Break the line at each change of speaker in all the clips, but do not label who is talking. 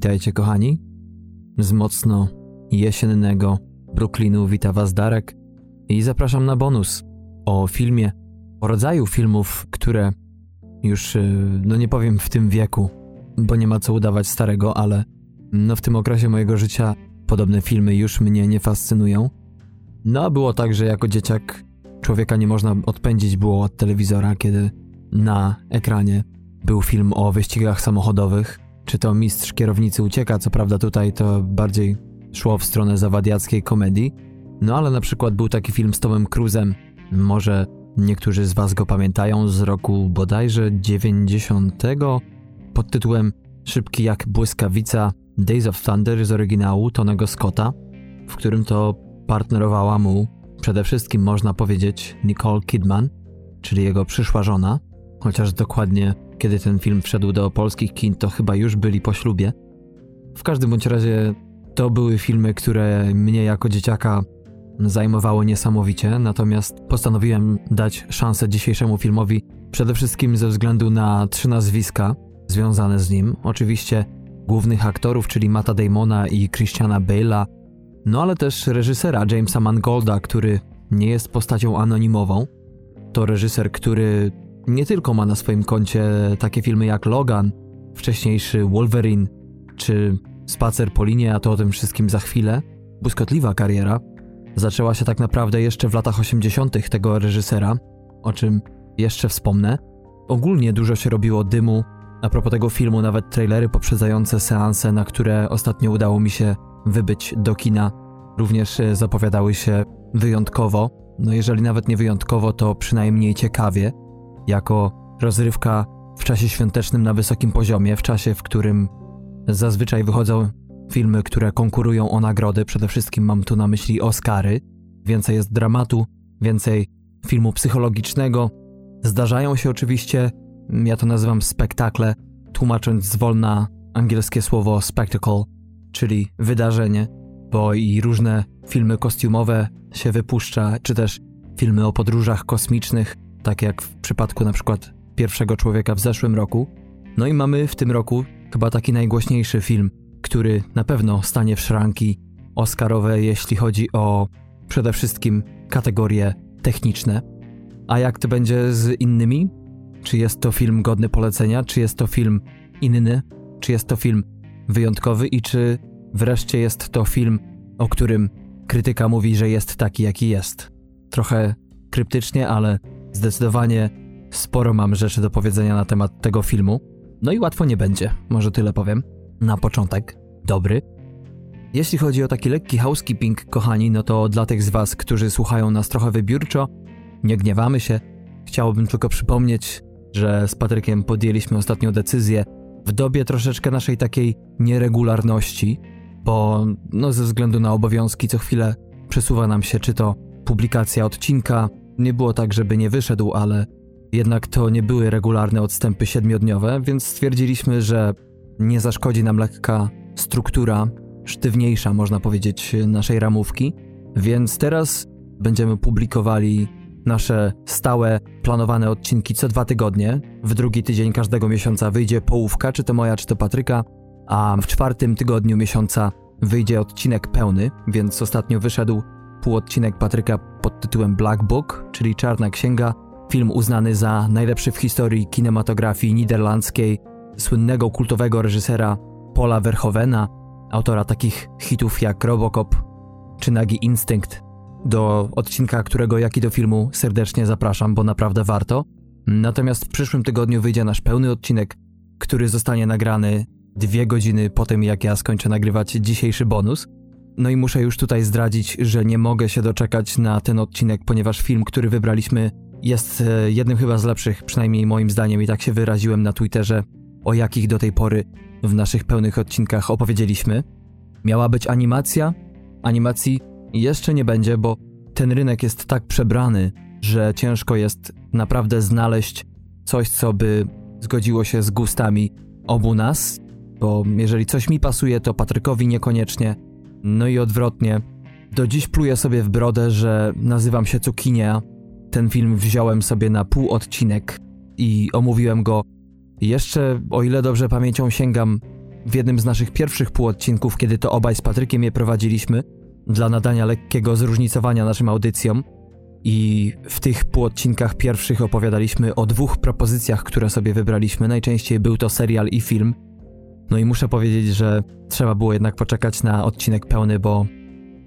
Witajcie kochani. Z mocno jesiennego Brooklynu wita Was Darek i zapraszam na bonus o filmie, o rodzaju filmów, które już, y, no nie powiem w tym wieku, bo nie ma co udawać starego, ale no w tym okresie mojego życia podobne filmy już mnie nie fascynują. No a było tak, że jako dzieciak człowieka nie można odpędzić było od telewizora, kiedy na ekranie był film o wyścigach samochodowych, czy to mistrz kierownicy ucieka, co prawda tutaj to bardziej szło w stronę zawadiackiej komedii, no ale na przykład był taki film z Tomem Cruzem, może niektórzy z was go pamiętają, z roku bodajże 90 pod tytułem Szybki jak błyskawica Days of Thunder z oryginału Tonego Scotta, w którym to partnerowała mu przede wszystkim można powiedzieć Nicole Kidman, czyli jego przyszła żona, chociaż dokładnie kiedy ten film wszedł do polskich kin, to chyba już byli po ślubie. W każdym bądź razie to były filmy, które mnie jako dzieciaka zajmowały niesamowicie, natomiast postanowiłem dać szansę dzisiejszemu filmowi przede wszystkim ze względu na trzy nazwiska związane z nim. Oczywiście głównych aktorów, czyli Mata Damona i Christiana Bale'a, no ale też reżysera Jamesa Mangolda, który nie jest postacią anonimową. To reżyser, który nie tylko ma na swoim koncie takie filmy jak Logan, wcześniejszy Wolverine czy Spacer po linie, a to o tym wszystkim za chwilę. Błyskotliwa kariera zaczęła się tak naprawdę jeszcze w latach 80. tego reżysera, o czym jeszcze wspomnę. Ogólnie dużo się robiło dymu. A propos tego filmu, nawet trailery poprzedzające seanse, na które ostatnio udało mi się wybyć do kina, również zapowiadały się wyjątkowo. No jeżeli nawet nie wyjątkowo, to przynajmniej ciekawie jako rozrywka w czasie świątecznym na wysokim poziomie, w czasie, w którym zazwyczaj wychodzą filmy, które konkurują o nagrody. Przede wszystkim mam tu na myśli Oscary. Więcej jest dramatu, więcej filmu psychologicznego. Zdarzają się oczywiście, ja to nazywam spektakle, tłumacząc zwolna angielskie słowo spectacle, czyli wydarzenie, bo i różne filmy kostiumowe się wypuszcza, czy też filmy o podróżach kosmicznych, tak jak w przypadku na przykład pierwszego człowieka w zeszłym roku. No i mamy w tym roku chyba taki najgłośniejszy film, który na pewno stanie w szranki Oscarowe, jeśli chodzi o przede wszystkim kategorie techniczne. A jak to będzie z innymi? Czy jest to film godny polecenia? Czy jest to film inny? Czy jest to film wyjątkowy? I czy wreszcie jest to film, o którym krytyka mówi, że jest taki, jaki jest? Trochę kryptycznie, ale Zdecydowanie sporo mam rzeczy do powiedzenia na temat tego filmu. No i łatwo nie będzie, może tyle powiem. Na początek, dobry. Jeśli chodzi o taki lekki housekeeping, kochani, no to dla tych z Was, którzy słuchają nas trochę wybiórczo, nie gniewamy się. Chciałbym tylko przypomnieć, że z Patrykiem podjęliśmy ostatnią decyzję w dobie troszeczkę naszej takiej nieregularności, bo no ze względu na obowiązki co chwilę przesuwa nam się czy to publikacja odcinka, nie było tak, żeby nie wyszedł, ale jednak to nie były regularne odstępy siedmiodniowe, więc stwierdziliśmy, że nie zaszkodzi nam lekka struktura, sztywniejsza, można powiedzieć, naszej ramówki. Więc teraz będziemy publikowali nasze stałe, planowane odcinki co dwa tygodnie. W drugi tydzień każdego miesiąca wyjdzie połówka, czy to moja, czy to Patryka, a w czwartym tygodniu miesiąca wyjdzie odcinek pełny, więc ostatnio wyszedł półodcinek Patryka pod tytułem Black Book, czyli Czarna Księga, film uznany za najlepszy w historii kinematografii niderlandzkiej, słynnego kultowego reżysera Paula Verhovena, autora takich hitów jak Robocop czy Nagi Instynkt, do odcinka którego jak i do filmu serdecznie zapraszam, bo naprawdę warto. Natomiast w przyszłym tygodniu wyjdzie nasz pełny odcinek, który zostanie nagrany dwie godziny po tym, jak ja skończę nagrywać dzisiejszy bonus – no i muszę już tutaj zdradzić, że nie mogę się doczekać na ten odcinek, ponieważ film, który wybraliśmy, jest e, jednym chyba z lepszych, przynajmniej moim zdaniem, i tak się wyraziłem na Twitterze, o jakich do tej pory w naszych pełnych odcinkach opowiedzieliśmy. Miała być animacja. Animacji jeszcze nie będzie, bo ten rynek jest tak przebrany, że ciężko jest naprawdę znaleźć coś, co by zgodziło się z gustami obu nas, bo jeżeli coś mi pasuje, to Patrykowi niekoniecznie no i odwrotnie. Do dziś pluję sobie w brodę, że nazywam się Cukinia. Ten film wziąłem sobie na pół odcinek i omówiłem go jeszcze, o ile dobrze pamięcią sięgam, w jednym z naszych pierwszych półodcinków, kiedy to obaj z Patrykiem je prowadziliśmy, dla nadania lekkiego zróżnicowania naszym audycjom. I w tych półodcinkach pierwszych opowiadaliśmy o dwóch propozycjach, które sobie wybraliśmy. Najczęściej był to serial i film. No i muszę powiedzieć, że trzeba było jednak poczekać na odcinek pełny, bo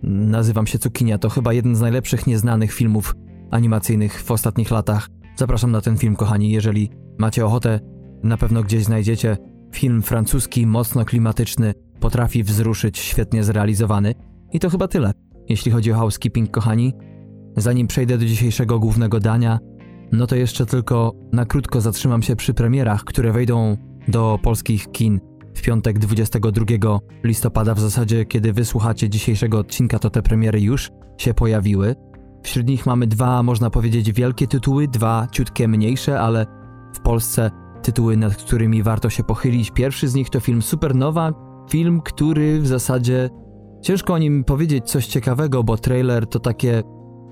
nazywam się Cukinia. To chyba jeden z najlepszych nieznanych filmów animacyjnych w ostatnich latach. Zapraszam na ten film, kochani. Jeżeli macie ochotę, na pewno gdzieś znajdziecie film francuski, mocno klimatyczny, potrafi wzruszyć, świetnie zrealizowany. I to chyba tyle, jeśli chodzi o housekeeping, kochani. Zanim przejdę do dzisiejszego głównego dania, no to jeszcze tylko na krótko zatrzymam się przy premierach, które wejdą do polskich kin w piątek 22 listopada. W zasadzie, kiedy wysłuchacie dzisiejszego odcinka, to te premiery już się pojawiły. Wśród nich mamy dwa, można powiedzieć, wielkie tytuły, dwa ciutkie mniejsze, ale w Polsce tytuły, nad którymi warto się pochylić. Pierwszy z nich to film Supernowa, film, który w zasadzie ciężko o nim powiedzieć coś ciekawego, bo trailer to takie,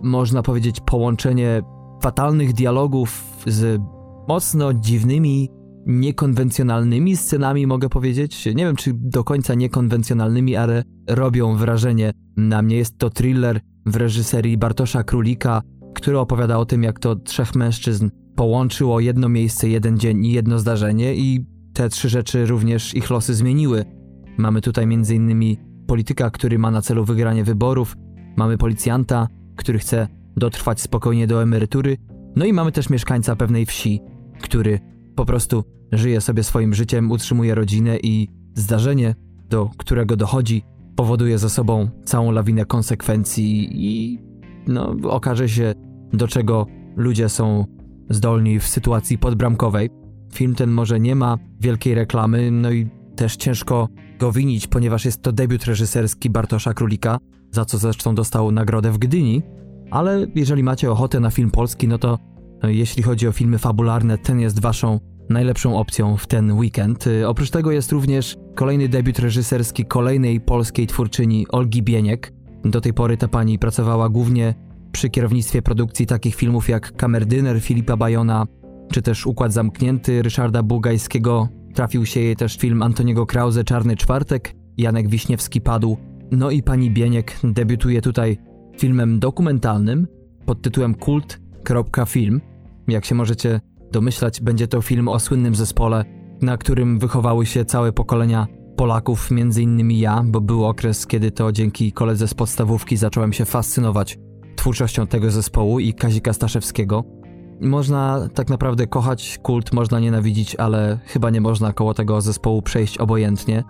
można powiedzieć, połączenie fatalnych dialogów z mocno dziwnymi, niekonwencjonalnymi scenami, mogę powiedzieć. Nie wiem, czy do końca niekonwencjonalnymi, ale robią wrażenie na mnie. Jest to thriller w reżyserii Bartosza Królika, który opowiada o tym, jak to trzech mężczyzn połączyło jedno miejsce, jeden dzień i jedno zdarzenie i te trzy rzeczy również ich losy zmieniły. Mamy tutaj m.in. polityka, który ma na celu wygranie wyborów, mamy policjanta, który chce dotrwać spokojnie do emerytury, no i mamy też mieszkańca pewnej wsi, który po prostu żyje sobie swoim życiem, utrzymuje rodzinę i zdarzenie, do którego dochodzi, powoduje za sobą całą lawinę konsekwencji i no, okaże się, do czego ludzie są zdolni w sytuacji podbramkowej. Film ten może nie ma wielkiej reklamy, no i też ciężko go winić, ponieważ jest to debiut reżyserski Bartosza Królika, za co zresztą dostał nagrodę w Gdyni. Ale jeżeli macie ochotę na film polski, no to jeśli chodzi o filmy fabularne, ten jest waszą najlepszą opcją w ten weekend. Y, oprócz tego jest również kolejny debiut reżyserski kolejnej polskiej twórczyni Olgi Bieniek. Do tej pory ta pani pracowała głównie przy kierownictwie produkcji takich filmów jak Kamerdyner Filipa Bajona, czy też Układ Zamknięty Ryszarda Bugajskiego. Trafił się jej też film Antoniego Krause Czarny Czwartek, Janek Wiśniewski padł. No i pani Bieniek debiutuje tutaj filmem dokumentalnym pod tytułem Kult.film. Jak się możecie domyślać, będzie to film o słynnym zespole, na którym wychowały się całe pokolenia Polaków, między innymi ja, bo był okres, kiedy to dzięki koledze z podstawówki zacząłem się fascynować twórczością tego zespołu i Kazika Staszewskiego. Można tak naprawdę kochać kult, można nienawidzić, ale chyba nie można koło tego zespołu przejść obojętnie,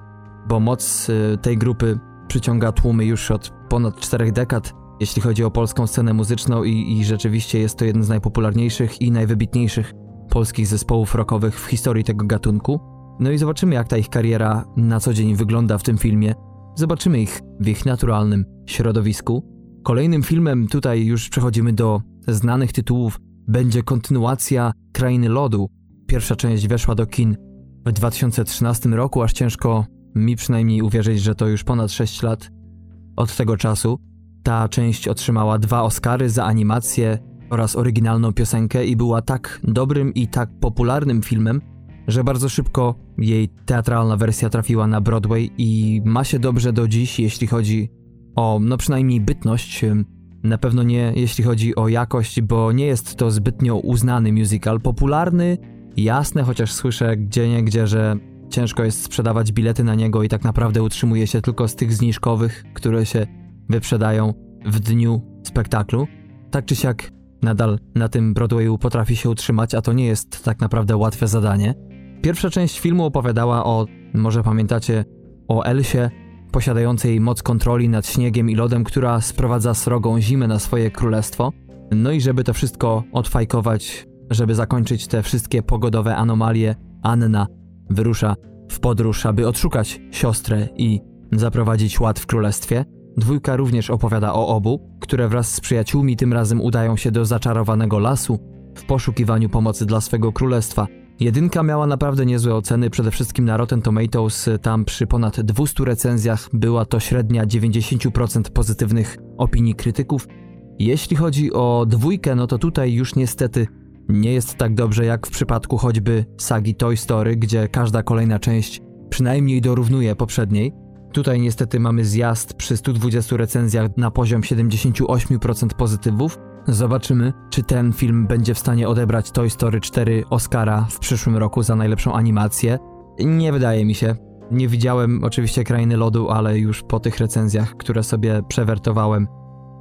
bo moc y, tej grupy przyciąga tłumy już od ponad czterech dekad, jeśli chodzi o polską scenę muzyczną i, i rzeczywiście jest to jeden z najpopularniejszych i najwybitniejszych polskich zespołów rockowych w historii tego gatunku. No i zobaczymy, jak ta ich kariera na co dzień wygląda w tym filmie. Zobaczymy ich w ich naturalnym środowisku. Kolejnym filmem, tutaj już przechodzimy do znanych tytułów, będzie kontynuacja Krainy Lodu. Pierwsza część weszła do kin w 2013 roku, aż ciężko mi przynajmniej uwierzyć, że to już ponad 6 lat od tego czasu. Ta część otrzymała dwa Oscary za animację oraz oryginalną piosenkę i była tak dobrym i tak popularnym filmem, że bardzo szybko jej teatralna wersja trafiła na Broadway i ma się dobrze do dziś, jeśli chodzi o, no przynajmniej bytność. Na pewno nie jeśli chodzi o jakość, bo nie jest to zbytnio uznany musical. Popularny, jasne, chociaż słyszę gdzie nie gdzie, że ciężko jest sprzedawać bilety na niego i tak naprawdę utrzymuje się tylko z tych zniżkowych, które się wyprzedają w dniu spektaklu. Tak czy siak nadal na tym Broadwayu potrafi się utrzymać, a to nie jest tak naprawdę łatwe zadanie. Pierwsza część filmu opowiadała o, może pamiętacie, o Elsie, posiadającej moc kontroli nad śniegiem i lodem, która sprowadza srogą zimę na swoje królestwo. No i żeby to wszystko odfajkować, żeby zakończyć te wszystkie pogodowe anomalie, Anna wyrusza w podróż, aby odszukać siostrę i zaprowadzić ład w królestwie. Dwójka również opowiada o obu, które wraz z przyjaciółmi tym razem udają się do zaczarowanego lasu w poszukiwaniu pomocy dla swego królestwa. Jedynka miała naprawdę niezłe oceny, przede wszystkim na Rotten Tomatoes, tam przy ponad 200 recenzjach była to średnia 90% pozytywnych opinii krytyków. Jeśli chodzi o dwójkę, no to tutaj już niestety nie jest tak dobrze jak w przypadku choćby sagi Toy Story, gdzie każda kolejna część przynajmniej dorównuje poprzedniej. Tutaj niestety mamy zjazd przy 120 recenzjach na poziom 78% pozytywów. Zobaczymy, czy ten film będzie w stanie odebrać Toy Story 4 Oscara w przyszłym roku za najlepszą animację. Nie wydaje mi się. Nie widziałem oczywiście Krainy Lodu, ale już po tych recenzjach, które sobie przewertowałem,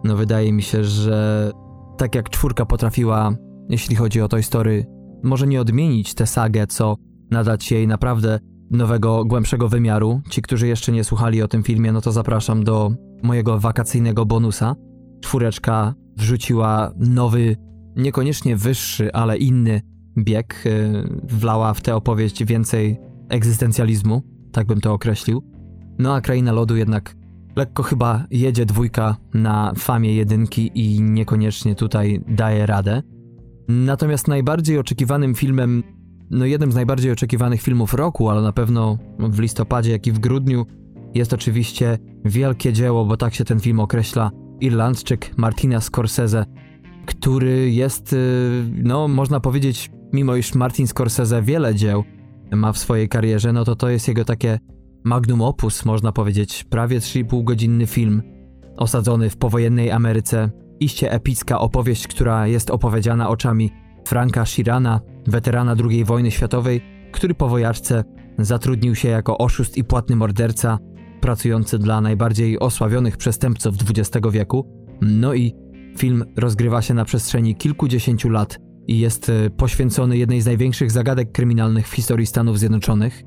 no wydaje mi się, że tak jak czwórka potrafiła, jeśli chodzi o Toy Story, może nie odmienić tę sagę, co nadać jej naprawdę nowego, głębszego wymiaru. Ci, którzy jeszcze nie słuchali o tym filmie, no to zapraszam do mojego wakacyjnego bonusa. Czwóreczka wrzuciła nowy, niekoniecznie wyższy, ale inny bieg, yy, wlała w tę opowieść więcej egzystencjalizmu, tak bym to określił. No a Kraina Lodu jednak lekko chyba jedzie dwójka na famie jedynki i niekoniecznie tutaj daje radę. Natomiast najbardziej oczekiwanym filmem, no jednym z najbardziej oczekiwanych filmów roku, ale na pewno w listopadzie, jak i w grudniu, jest oczywiście wielkie dzieło, bo tak się ten film określa, Irlandczyk Martina Scorsese, który jest, y, no można powiedzieć, mimo iż Martin Scorsese wiele dzieł ma w swojej karierze, no to to jest jego takie magnum opus, można powiedzieć, prawie 3,5 godzinny film osadzony w powojennej Ameryce, iście epicka opowieść, która jest opowiedziana oczami Franka Shirana, weterana II wojny światowej, który po wojaczce zatrudnił się jako oszust i płatny morderca, pracujący dla najbardziej osławionych przestępców XX wieku. No i film rozgrywa się na przestrzeni kilkudziesięciu lat i jest e, poświęcony jednej z największych zagadek kryminalnych w historii Stanów Zjednoczonych.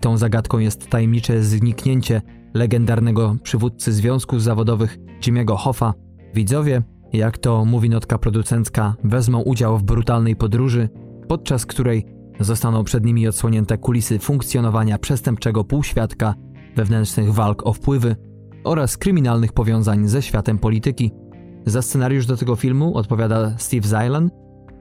Tą zagadką jest tajemnicze zniknięcie legendarnego przywódcy związków zawodowych Jimmy'ego Hoffa. Widzowie, jak to mówi notka producencka, wezmą udział w brutalnej podróży, podczas której zostaną przed nimi odsłonięte kulisy funkcjonowania przestępczego półświadka, wewnętrznych walk o wpływy oraz kryminalnych powiązań ze światem polityki. Za scenariusz do tego filmu odpowiada Steve Zylan,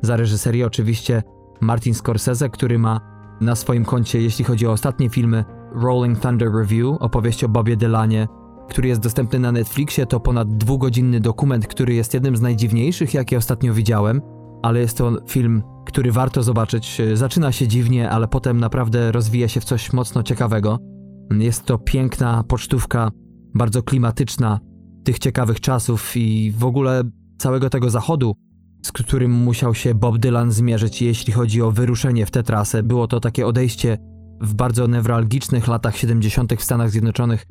za reżyserię oczywiście Martin Scorsese, który ma na swoim koncie, jeśli chodzi o ostatnie filmy, Rolling Thunder Review, opowieść o Bobie Dylanie, który jest dostępny na Netflixie, to ponad dwugodzinny dokument, który jest jednym z najdziwniejszych, jakie ostatnio widziałem, ale jest to film, który warto zobaczyć. Zaczyna się dziwnie, ale potem naprawdę rozwija się w coś mocno ciekawego. Jest to piękna pocztówka, bardzo klimatyczna tych ciekawych czasów i w ogóle całego tego zachodu, z którym musiał się Bob Dylan zmierzyć, jeśli chodzi o wyruszenie w tę trasę. Było to takie odejście w bardzo newralgicznych latach 70. w Stanach Zjednoczonych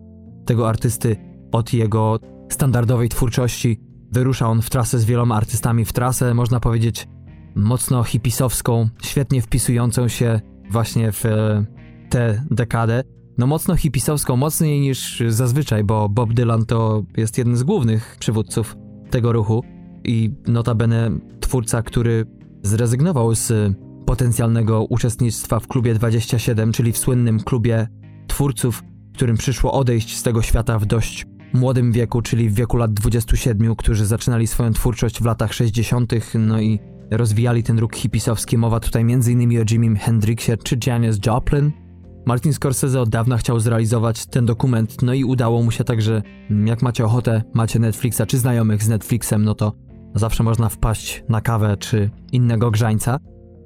tego artysty od jego standardowej twórczości. Wyrusza on w trasę z wieloma artystami, w trasę, można powiedzieć, mocno hipisowską, świetnie wpisującą się właśnie w e, tę dekadę. No mocno hipisowską, mocniej niż zazwyczaj, bo Bob Dylan to jest jeden z głównych przywódców tego ruchu i notabene twórca, który zrezygnował z potencjalnego uczestnictwa w klubie 27, czyli w słynnym klubie twórców, którym przyszło odejść z tego świata w dość młodym wieku, czyli w wieku lat 27, którzy zaczynali swoją twórczość w latach 60., no i rozwijali ten ruch hipisowski. Mowa tutaj m.in. o Jimmy Hendrixie czy Janis Joplin. Martin Scorsese od dawna chciał zrealizować ten dokument, no i udało mu się także, jak macie ochotę, macie Netflixa czy znajomych z Netflixem, no to zawsze można wpaść na kawę czy innego grzańca.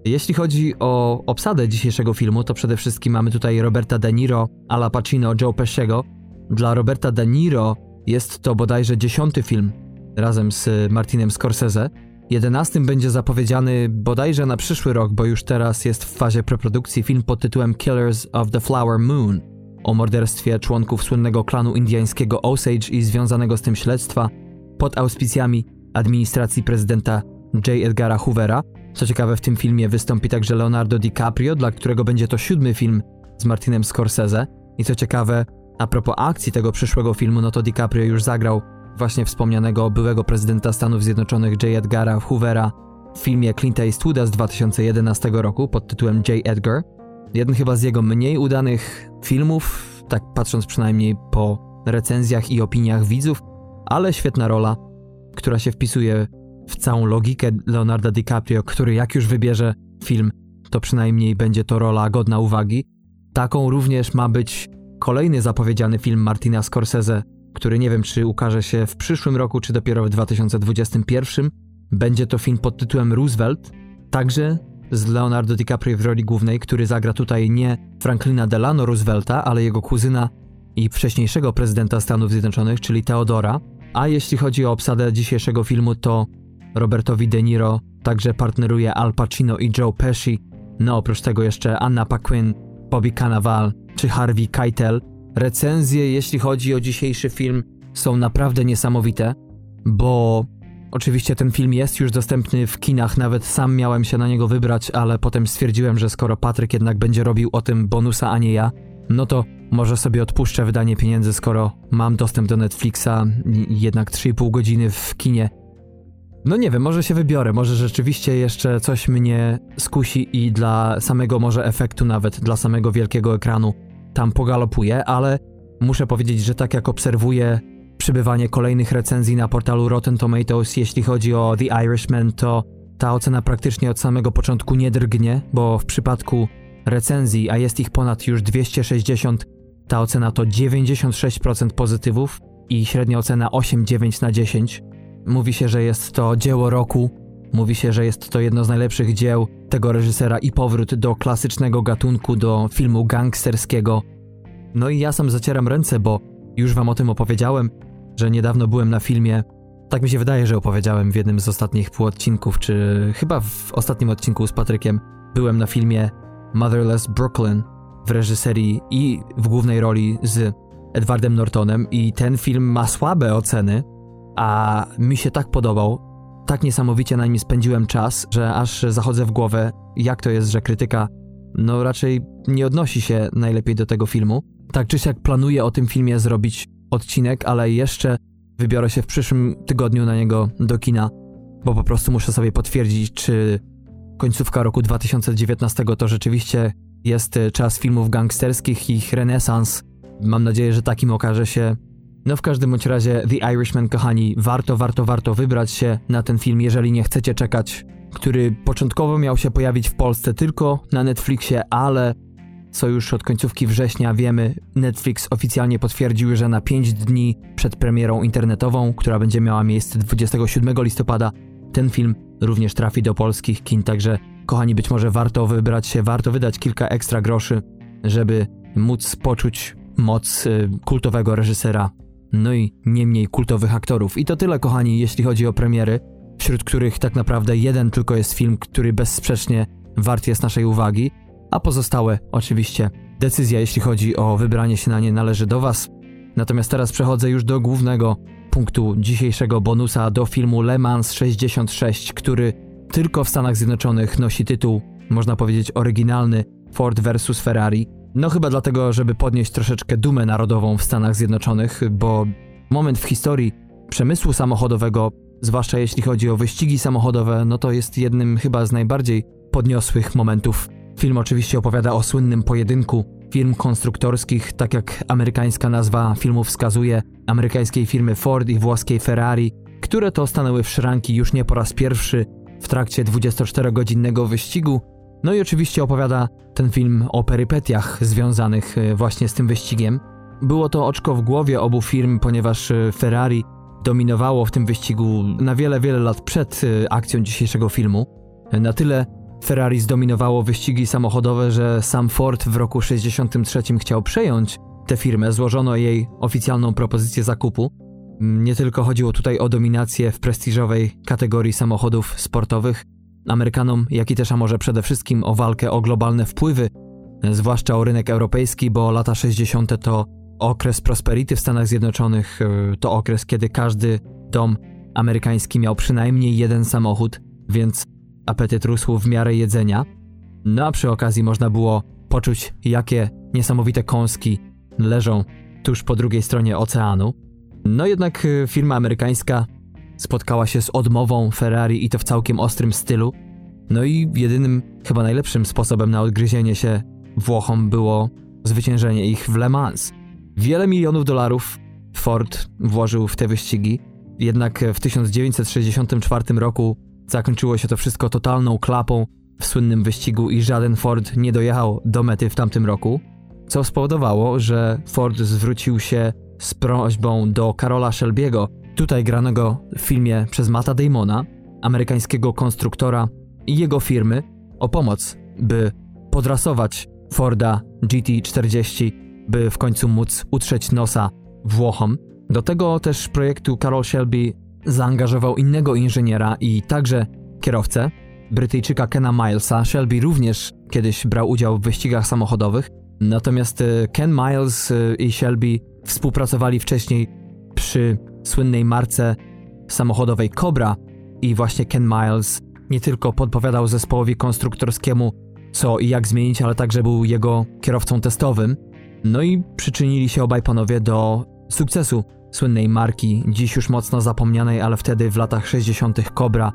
Jeśli chodzi o obsadę dzisiejszego filmu, to przede wszystkim mamy tutaj Roberta De Niro, Ala Pacino, Joe Pesciego. Dla Roberta De Niro jest to bodajże dziesiąty film razem z Martinem Scorsese. Jedenastym będzie zapowiedziany bodajże na przyszły rok, bo już teraz jest w fazie preprodukcji film pod tytułem Killers of the Flower Moon o morderstwie członków słynnego klanu indiańskiego Osage i związanego z tym śledztwa pod auspicjami administracji prezydenta J. Edgara Hoovera. Co ciekawe, w tym filmie wystąpi także Leonardo DiCaprio, dla którego będzie to siódmy film z Martinem Scorsese. I co ciekawe, a propos akcji tego przyszłego filmu, no to DiCaprio już zagrał właśnie wspomnianego byłego prezydenta Stanów Zjednoczonych J. Edgara Hoovera w filmie Clint Eastwooda z 2011 roku pod tytułem J. Edgar. Jeden chyba z jego mniej udanych filmów, tak patrząc przynajmniej po recenzjach i opiniach widzów, ale świetna rola, która się wpisuje w całą logikę Leonarda DiCaprio, który jak już wybierze film, to przynajmniej będzie to rola godna uwagi. Taką również ma być kolejny zapowiedziany film Martina Scorsese, który nie wiem czy ukaże się w przyszłym roku, czy dopiero w 2021. Będzie to film pod tytułem Roosevelt, także z Leonardo DiCaprio w roli głównej, który zagra tutaj nie Franklina Delano Roosevelta, ale jego kuzyna i wcześniejszego prezydenta Stanów Zjednoczonych, czyli Teodora. A jeśli chodzi o obsadę dzisiejszego filmu, to Robertowi De Niro także partneruje Al Pacino i Joe Pesci. No oprócz tego jeszcze Anna Paquin, Bobby Cannavale czy Harvey Keitel. Recenzje, jeśli chodzi o dzisiejszy film, są naprawdę niesamowite, bo oczywiście ten film jest już dostępny w kinach, nawet sam miałem się na niego wybrać, ale potem stwierdziłem, że skoro Patryk jednak będzie robił o tym bonusa, a nie ja, no to może sobie odpuszczę wydanie pieniędzy, skoro mam dostęp do Netflixa, jednak 3,5 godziny w kinie. No nie wiem, może się wybiorę, może rzeczywiście jeszcze coś mnie skusi i dla samego może efektu nawet, dla samego wielkiego ekranu tam pogalopuję, ale muszę powiedzieć, że tak jak obserwuję przybywanie kolejnych recenzji na portalu Rotten Tomatoes, jeśli chodzi o The Irishman, to ta ocena praktycznie od samego początku nie drgnie, bo w przypadku recenzji, a jest ich ponad już 260, ta ocena to 96% pozytywów i średnia ocena 8,9 na 10. Mówi się, że jest to dzieło roku, mówi się, że jest to jedno z najlepszych dzieł tego reżysera i powrót do klasycznego gatunku, do filmu gangsterskiego. No i ja sam zacieram ręce, bo już wam o tym opowiedziałem, że niedawno byłem na filmie. Tak mi się wydaje, że opowiedziałem w jednym z ostatnich półodcinków, czy chyba w ostatnim odcinku z Patrykiem. Byłem na filmie Motherless Brooklyn w reżyserii i w głównej roli z Edwardem Nortonem i ten film ma słabe oceny, a mi się tak podobał, tak niesamowicie na nim spędziłem czas, że aż zachodzę w głowę, jak to jest, że krytyka no raczej nie odnosi się najlepiej do tego filmu. Tak czy siak planuję o tym filmie zrobić odcinek, ale jeszcze wybiorę się w przyszłym tygodniu na niego do kina, bo po prostu muszę sobie potwierdzić, czy końcówka roku 2019 to rzeczywiście jest czas filmów gangsterskich, ich renesans. Mam nadzieję, że takim okaże się. No w każdym bądź razie The Irishman, kochani, warto, warto, warto wybrać się na ten film, jeżeli nie chcecie czekać, który początkowo miał się pojawić w Polsce tylko na Netflixie, ale co już od końcówki września wiemy, Netflix oficjalnie potwierdził, że na 5 dni przed premierą internetową, która będzie miała miejsce 27 listopada, ten film również trafi do polskich kin, także kochani, być może warto wybrać się, warto wydać kilka ekstra groszy, żeby móc poczuć moc y, kultowego reżysera, no i nie mniej kultowych aktorów. I to tyle, kochani, jeśli chodzi o premiery, wśród których tak naprawdę jeden tylko jest film, który bezsprzecznie wart jest naszej uwagi, a pozostałe oczywiście decyzja, jeśli chodzi o wybranie się na nie, należy do Was. Natomiast teraz przechodzę już do głównego punktu dzisiejszego bonusa do filmu Le Mans 66, który tylko w Stanach Zjednoczonych nosi tytuł, można powiedzieć, oryginalny Ford vs Ferrari. No chyba dlatego, żeby podnieść troszeczkę dumę narodową w Stanach Zjednoczonych, bo moment w historii przemysłu samochodowego, zwłaszcza jeśli chodzi o wyścigi samochodowe, no to jest jednym chyba z najbardziej podniosłych momentów. Film oczywiście opowiada o słynnym pojedynku firm konstruktorskich, tak jak amerykańska nazwa filmu wskazuje, amerykańskiej firmy Ford i włoskiej Ferrari, które to stanęły w szranki już nie po raz pierwszy w trakcie 24-godzinnego wyścigu. No i oczywiście opowiada ten film o perypetiach związanych e, właśnie z tym wyścigiem. Było to oczko w głowie obu firm, ponieważ e, Ferrari dominowało w tym wyścigu na wiele, wiele lat przed e, akcją dzisiejszego filmu. Na tyle Ferrari zdominowało wyścigi samochodowe, że sam Ford w roku 63 chciał przejąć tę firmę, złożono jej oficjalną propozycję zakupu. Nie tylko chodziło tutaj o dominację w prestiżowej kategorii samochodów sportowych, Amerykanom, jak i też a może przede wszystkim o walkę o globalne wpływy, zwłaszcza o rynek europejski, bo lata 60. to okres prosperity w Stanach Zjednoczonych, e, to okres, kiedy każdy dom amerykański miał przynajmniej jeden samochód, więc apetyt rósł w miarę jedzenia. No a przy okazji można było poczuć, jakie niesamowite kąski leżą tuż po drugiej stronie oceanu. No jednak y, firma amerykańska spotkała się z odmową Ferrari i to w całkiem ostrym stylu. No i jedynym, chyba najlepszym sposobem na odgryzienie się Włochom było zwyciężenie ich w Le Mans. Wiele milionów dolarów Ford włożył w te wyścigi, jednak w 1964 roku Zakończyło się to wszystko totalną klapą w słynnym wyścigu i żaden Ford nie dojechał do mety w tamtym roku, co spowodowało, że Ford zwrócił się z prośbą do Karola Shelby'ego, tutaj granego w filmie przez Mata Damona, amerykańskiego konstruktora i jego firmy, o pomoc, by podrasować Forda GT40, by w końcu móc utrzeć nosa Włochom. Do tego też projektu Carol Shelby zaangażował innego inżyniera i także kierowcę, Brytyjczyka Kena Milesa. Shelby również kiedyś brał udział w wyścigach samochodowych, natomiast e, Ken Miles e, i Shelby współpracowali wcześniej przy słynnej marce samochodowej Cobra i właśnie Ken Miles nie tylko podpowiadał zespołowi konstruktorskiemu co i jak zmienić, ale także był jego kierowcą testowym. No i przyczynili się obaj panowie do sukcesu słynnej marki, dziś już mocno zapomnianej, ale wtedy w latach 60. Cobra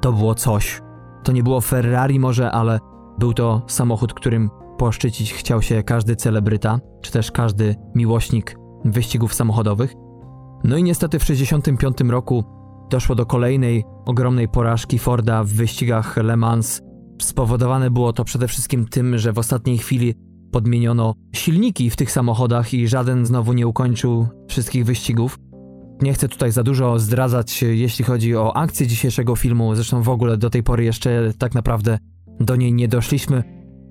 to było coś. To nie było Ferrari może, ale był to samochód, którym poszczycić chciał się każdy celebryta, czy też każdy miłośnik wyścigów samochodowych. No i niestety w 65 roku doszło do kolejnej ogromnej porażki Forda w wyścigach Le Mans. Spowodowane było to przede wszystkim tym, że w ostatniej chwili podmieniono silniki w tych samochodach i żaden znowu nie ukończył wszystkich wyścigów. Nie chcę tutaj za dużo zdradzać, jeśli chodzi o akcję dzisiejszego filmu, zresztą w ogóle do tej pory jeszcze tak naprawdę do niej nie doszliśmy,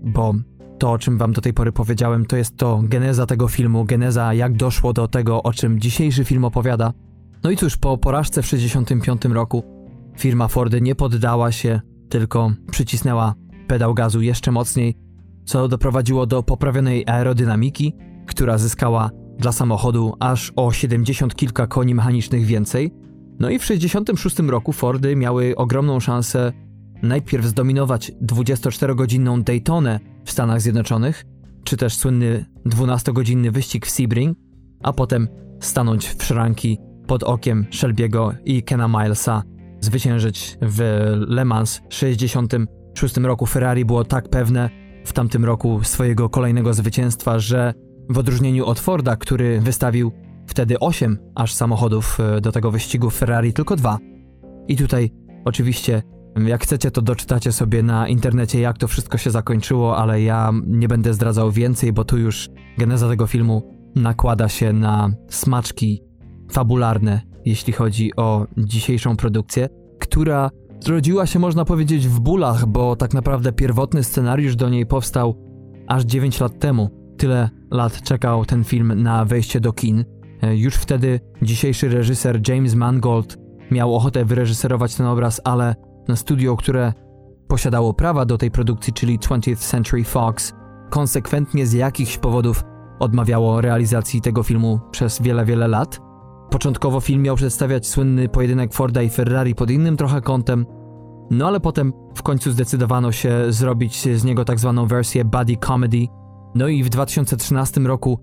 bo to, o czym wam do tej pory powiedziałem, to jest to geneza tego filmu, geneza jak doszło do tego, o czym dzisiejszy film opowiada. No i cóż, po porażce w 1965 roku firma Fordy nie poddała się, tylko przycisnęła pedał gazu jeszcze mocniej, co doprowadziło do poprawionej aerodynamiki, która zyskała dla samochodu aż o 70 kilka koni mechanicznych więcej. No i w 1966 roku Fordy miały ogromną szansę najpierw zdominować 24-godzinną Daytonę w Stanach Zjednoczonych, czy też słynny 12-godzinny wyścig w Sebring, a potem stanąć w szranki pod okiem Shelby'ego i Kena Milesa, zwyciężyć w Le Mans w 66 roku. Ferrari było tak pewne w tamtym roku swojego kolejnego zwycięstwa, że w odróżnieniu od Forda, który wystawił wtedy 8 aż samochodów e, do tego wyścigu, Ferrari tylko dwa. I tutaj oczywiście jak chcecie, to doczytacie sobie na internecie, jak to wszystko się zakończyło, ale ja nie będę zdradzał więcej, bo tu już geneza tego filmu nakłada się na smaczki fabularne, jeśli chodzi o dzisiejszą produkcję, która zrodziła się, można powiedzieć, w bólach, bo tak naprawdę pierwotny scenariusz do niej powstał aż 9 lat temu. Tyle lat czekał ten film na wejście do kin. E, już wtedy dzisiejszy reżyser James Mangold miał ochotę wyreżyserować ten obraz, ale studio, które posiadało prawa do tej produkcji, czyli 20th Century Fox, konsekwentnie z jakichś powodów odmawiało realizacji tego filmu przez wiele, wiele lat. Początkowo film miał przedstawiać słynny pojedynek Forda i Ferrari pod innym trochę kątem, no ale potem w końcu zdecydowano się zrobić z niego tak zwaną wersję buddy comedy. No i w 2013 roku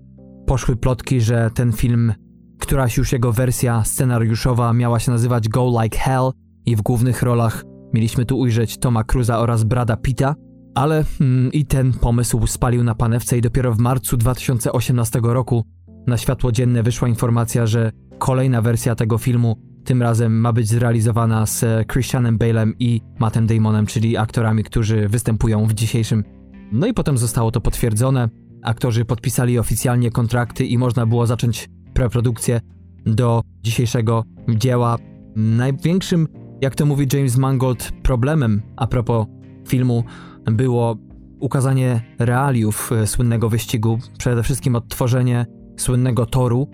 poszły plotki, że ten film, któraś już jego wersja scenariuszowa miała się nazywać Go Like Hell i w głównych rolach Mieliśmy tu ujrzeć Toma Cruza oraz Brada Pitta, ale mm, i ten pomysł spalił na panewce i dopiero w marcu 2018 roku na światło dzienne wyszła informacja, że kolejna wersja tego filmu tym razem ma być zrealizowana z Christianem Bale'em i Mattem Damonem, czyli aktorami, którzy występują w dzisiejszym. No i potem zostało to potwierdzone. Aktorzy podpisali oficjalnie kontrakty i można było zacząć preprodukcję do dzisiejszego dzieła. Największym jak to mówi James Mangold, problemem a propos filmu było ukazanie realiów e, słynnego wyścigu, przede wszystkim odtworzenie słynnego toru.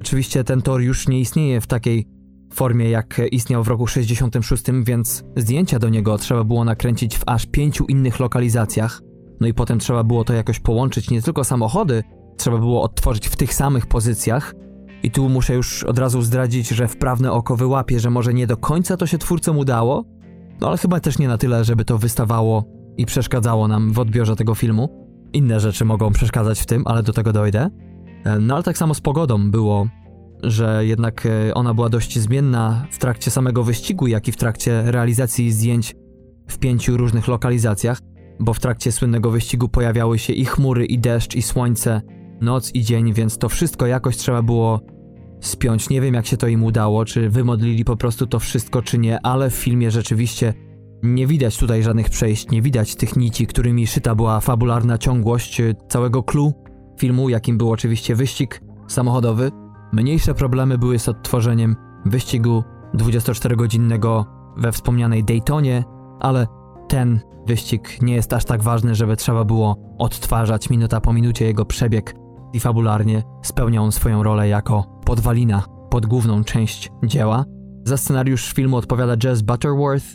Oczywiście ten tor już nie istnieje w takiej formie, jak istniał w roku 66, więc zdjęcia do niego trzeba było nakręcić w aż pięciu innych lokalizacjach. No i potem trzeba było to jakoś połączyć, nie tylko samochody, trzeba było odtworzyć w tych samych pozycjach, i tu muszę już od razu zdradzić, że wprawne oko wyłapie, że może nie do końca to się twórcom udało, no ale chyba też nie na tyle, żeby to wystawało i przeszkadzało nam w odbiorze tego filmu. Inne rzeczy mogą przeszkadzać w tym, ale do tego dojdę. E, no ale tak samo z pogodą było, że jednak e, ona była dość zmienna w trakcie samego wyścigu, jak i w trakcie realizacji zdjęć w pięciu różnych lokalizacjach, bo w trakcie słynnego wyścigu pojawiały się i chmury, i deszcz, i słońce, noc i dzień, więc to wszystko jakoś trzeba było spiąć. Nie wiem, jak się to im udało, czy wymodlili po prostu to wszystko, czy nie, ale w filmie rzeczywiście nie widać tutaj żadnych przejść, nie widać tych nici, którymi szyta była fabularna ciągłość e, całego clue filmu, jakim był oczywiście wyścig samochodowy. Mniejsze problemy były z odtworzeniem wyścigu 24-godzinnego we wspomnianej Daytonie, ale ten wyścig nie jest aż tak ważny, żeby trzeba było odtwarzać minuta po minucie jego przebieg i fabularnie spełniał on swoją rolę jako podwalina pod główną część dzieła. Za scenariusz filmu odpowiada Jess Butterworth,